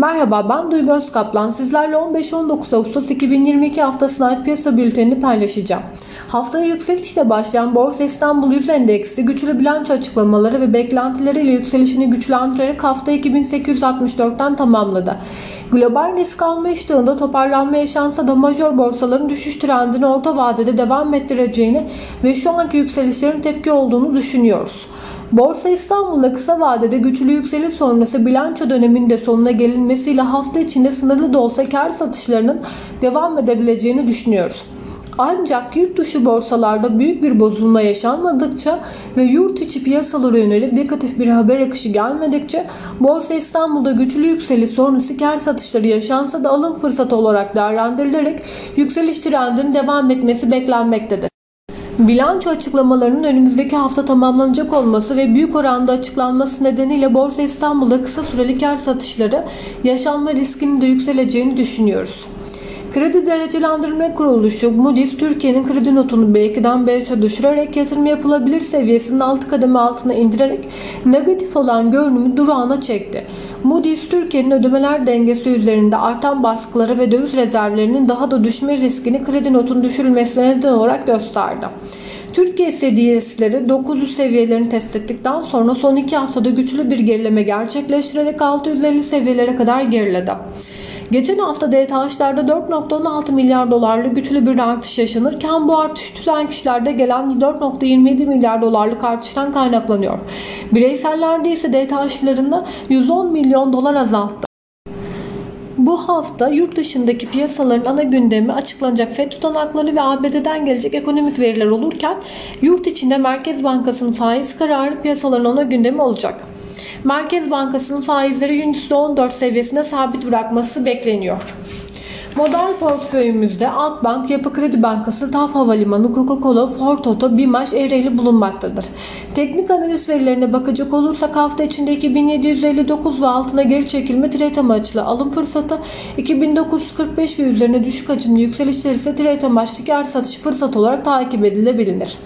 Merhaba ben Duygu Özkaplan. Sizlerle 15-19 Ağustos 2022 haftasına ait piyasa bültenini paylaşacağım. Haftaya yükselişle başlayan Borsa İstanbul Yüz Endeksi güçlü bilanço açıklamaları ve beklentileriyle yükselişini güçlendirerek hafta 2864'ten tamamladı. Global risk alma iştahında toparlanma yaşansa da major borsaların düşüş trendini orta vadede devam ettireceğini ve şu anki yükselişlerin tepki olduğunu düşünüyoruz. Borsa İstanbul'da kısa vadede güçlü yükseliş sonrası bilanço döneminde sonuna gelinmesiyle hafta içinde sınırlı da olsa kar satışlarının devam edebileceğini düşünüyoruz. Ancak yurt dışı borsalarda büyük bir bozulma yaşanmadıkça ve yurt içi piyasalara yönelik negatif bir haber akışı gelmedikçe Borsa İstanbul'da güçlü yükseliş sonrası kar satışları yaşansa da alım fırsatı olarak değerlendirilerek yükseliş trendinin devam etmesi beklenmektedir. Bilanço açıklamalarının önümüzdeki hafta tamamlanacak olması ve büyük oranda açıklanması nedeniyle Borsa İstanbul'da kısa süreli kar satışları yaşanma riskinin de yükseleceğini düşünüyoruz. Kredi Derecelendirme Kuruluşu Moody's Türkiye'nin kredi notunu B2'den B3'e düşürerek yatırım yapılabilir seviyesinin alt kademe altına indirerek negatif olan görünümü durağına çekti. Moody's Türkiye'nin ödemeler dengesi üzerinde artan baskıları ve döviz rezervlerinin daha da düşme riskini kredi notun düşürülmesine neden olarak gösterdi. Türkiye seviyesleri 900 seviyelerini test ettikten sonra son 2 haftada güçlü bir gerileme gerçekleştirerek 650 seviyelere kadar geriledi. Geçen hafta DTH'larda 4.16 milyar dolarlık güçlü bir artış yaşanırken bu artış tüzel kişilerde gelen 4.27 milyar dolarlık artıştan kaynaklanıyor. Bireysellerde ise DTH'larında 110 milyon dolar azalttı. Bu hafta yurt dışındaki piyasaların ana gündemi açıklanacak FED tutanakları ve ABD'den gelecek ekonomik veriler olurken yurt içinde Merkez Bankası'nın faiz kararı piyasaların ana gündemi olacak. Merkez Bankası'nın faizleri %14 seviyesinde sabit bırakması bekleniyor. Model portföyümüzde Akbank, Yapı Kredi Bankası, TAF Havalimanı, Coca-Cola, Ford Toto, BİMAŞ, Ereğli bulunmaktadır. Teknik analiz verilerine bakacak olursak hafta içinde 2759 ve altına geri çekilme trade amaçlı alım fırsatı, 2945 ve üzerine düşük hacimli yükselişler ise trade amaçlı kar satış fırsatı olarak takip edilebilir.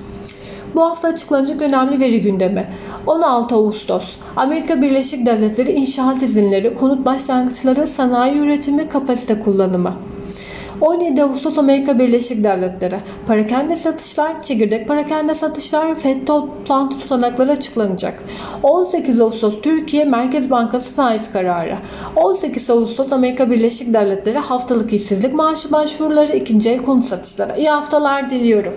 Bu hafta açıklanacak önemli veri gündemi. 16 Ağustos Amerika Birleşik Devletleri inşaat izinleri, konut başlangıçları, sanayi üretimi, kapasite kullanımı. 17 Ağustos Amerika Birleşik Devletleri parakende satışlar, çekirdek parakende satışlar, FED toplantı tutanakları açıklanacak. 18 Ağustos Türkiye Merkez Bankası faiz kararı. 18 Ağustos Amerika Birleşik Devletleri haftalık işsizlik maaşı başvuruları, ikinci el konut satışları. İyi haftalar diliyorum.